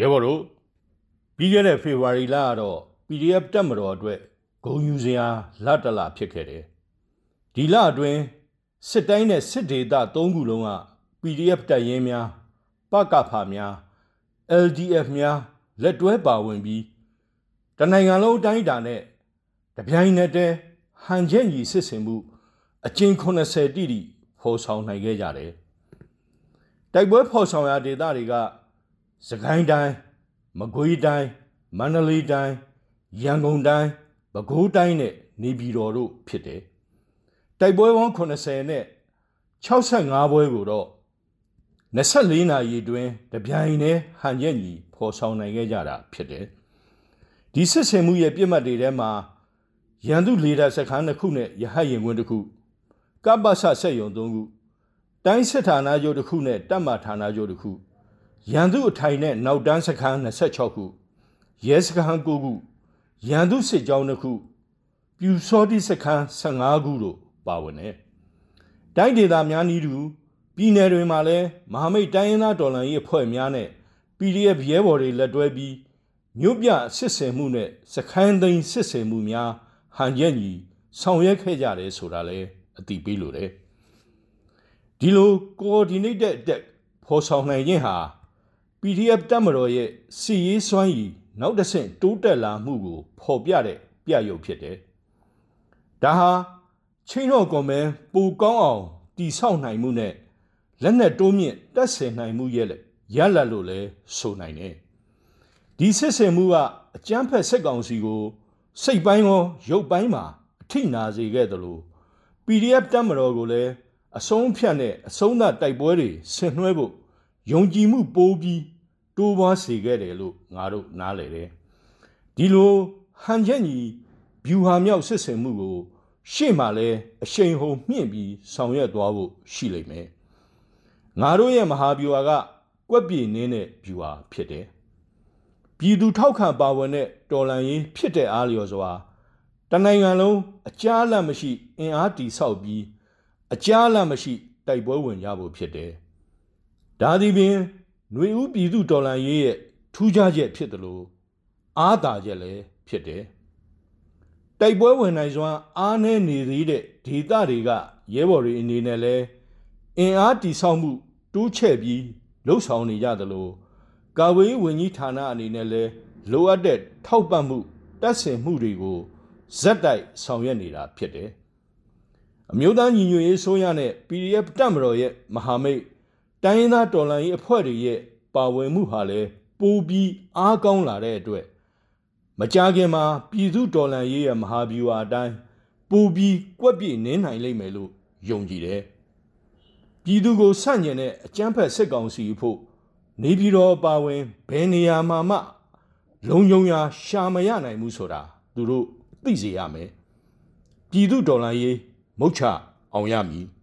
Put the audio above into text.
ရဲဘော်တို့ပြီးခဲ့တဲ့ဖေဖော်ဝါရီလကတော့ PDF တက်မတော်အတွက်ဂုံယူစရာလတ်တလဖြစ်ခဲ့တယ်ဒီလအတွင်းစစ်တိုင်းနဲ့စစ်ဒေသ၃ခုလုံးက PDF တပ်ရင်းများပကဖာများ LDF များလက်တွဲပါဝင်ပြီးတနိုင်ငံလုံးအတိုင်းအတာနဲ့တပြိုင်နက်တည်းဟန်ချက်ညီစစ်ဆင်မှုအကျဉ်80တိတိဖော်ဆောင်နိုင်ခဲ့ကြတယ်တိုက်ပွဲဖော်ဆောင်ရာဒေသတွေက စကိုင်းတိုင်းမကွေးတိုင်းမန္တလေးတိုင်းရန်ကုန်တိုင်းပဲခူးတိုင်းနဲ့နေပြည်တော်တို့ဖြစ်တယ်တိုက်ပွဲပေါင်း80နဲ့65ပွဲကိုတော့24နာရီတွင်တပြိုင်တည်းဟန်ရက်ညီဖော်ဆောင်နိုင်ခဲ့ကြတာဖြစ်တယ်ဒီစစ်ဆင်မှုရဲ့ပြစ်မှတ်တွေထဲမှာရန်သူလေဒါစခန်းတစ်ခုနဲ့ရဟတ်ရင်ခွင်းတစ်ခုကပ္ပဆဆက်ယုံသုံးခုတိုင်းစစ်ဌာနချုပ်တစ်ခုနဲ့တပ်မဌာနချုပ်တစ်ခု ရန်သူအထိုင်နဲ့နောက်တန်းစခန်း26ခုရဲစခန်း9ခုရန်သူစစ်ကြောင်းတစ်ခုပြူစောတိစခန်း15ခုတို့ပါဝင်တယ်။တိုင်းဒေသများနီးတူပြည်နယ်တွေမှာလည်းမဟာမိတ်တိုင်းရင်းသားတော်လှန်ရေးအဖွဲ့များနဲ့ PDF ရဲဘော်တွေလက်တွဲပြီးမြို့ပြစစ်ဆင်မှုနဲ့စခန်းသိမ်းစစ်ဆင်မှုများဟန်ရက်ညီဆောင်ရွက်ခဲ့ကြတယ်ဆိုတာလည်းအတိပေးလိုတယ်။ဒီလို coordinated attack ဖော်ဆောင်နိုင်ခြင်းဟာ PDF တပ်မတော်ရဲ့စီရေးစွမ်းရည်နောက်တစ်ဆင့်တိုးတက်လာမှုကိုဖော်ပြတဲ့ပြရုပ်ဖြစ်တယ်။ဒါဟာချင်းတော်ကွန်မန်ပူကောင်းအောင်တီဆောက်နိုင်မှုနဲ့လက်နက်တိုးမြင့်တက်ဆင်နိုင်မှုရဲ့ရလတ်လို့လဲဆိုနိုင်တယ်။ဒီစစ်ဆင်မှုကအကြမ်းဖက်စစ်ကောင်စီကို စိတ်ပိုင်းရောရုပ်ပိုင်းမှာအထိနာစေခဲ့တယ်လို့ PDF တပ်မတော်ကိုလည်းအဆုံးဖြတ်နဲ့အဆုံးသတ်တိုက်ပွဲတွေဆင်နွှဲဖို့ ယုံကြည်မှုပိုးပြီးတိုးပွားစေခဲ့တယ်လို့ငါတို့နားလည်တယ်ဒီလိုဟန်ချက်ညီဗျူဟာမြောက်စစ်ဆင်မှုကို ရှေ့မှာလဲအရှိန်ဟုန်မြင့်ပြီးဆောင်ရွက်သွားဖို့ရှိလိမ့်မယ်ငါတို့ရဲ့မဟာဗျူဟာကကွက်ပြေနင်းတဲ့ဗျူဟာဖြစ်တယ်ပြည်သူထောက်ခံပါဝင်တဲ့တော်လန်ရေးဖြစ်တဲ့အားလျော်စွာတနိုင်ငံလုံးအကြားအလတ်မရှိအင်အားတီဆောက်ပြီးအကြားအလတ်မရှိတိုက်ပွဲဝင်ကြဖို့ဖြစ်တယ် ဒါသည်ပင်ຫນွေဦးပြည်သူတော်လှန်ရေးရဲ့ထူးခြားချက်ဖြစ်တယ်လို့အားသာချက်လည်းဖြစ်တယ်။တိုက်ပွဲဝင်နိုင်စွာအားနည်းနေသေးတဲ့ဒေသတွေကရဲဘော်တွေအနေနဲ့လည်းအင်အားတိဆောက်မှုတိုးချဲ့ပြီးလှုပ်ဆောင်နေကြသလိုကာဝေးဝန်ကြီးဌာနအနေနဲ့လည်းလိုအပ်တဲ့ထောက်ပံ့မှုတပ်ဆင်မှုတွေကိုဇက်တိုက်ဆောင်ရွက်နေတာဖြစ်တယ်။အမျိုးသားညီညွတ်ရေးဆိုရနဲ့ PDF တပ်မတော်ရဲ့မဟာမိတ် တိုင်းရင်းသားတော်လှန်ရေးအဖွဲ့တွေရဲ့ပါဝင်မှုဟာလည်းပိုပြီးအားကောင်းလာတဲ့အတွက်မကြာခင်မှာပြည်သူတော်လှန်ရေးရဲ့မဟာဗျူဟာအတိုင်းပိုပြီးကွက်ပြေနင်းနိုင်လိမ့်မယ်လို့ယုံကြည်တယ်။ပြည်သူကိုဆန့်ကျင်တဲ့အကြမ်းဖက်စစ်ကောင်စီဖို့နေပြည်တော်ပါဝင်ဘယ်နေရာမှာမှလုံုံရာရှာမရနိုင်ဘူးဆိုတာသူတို့သိစေရမယ်။ပြည်သူတော်လှန်ရေးမုတ်ချအောင်ရမည်။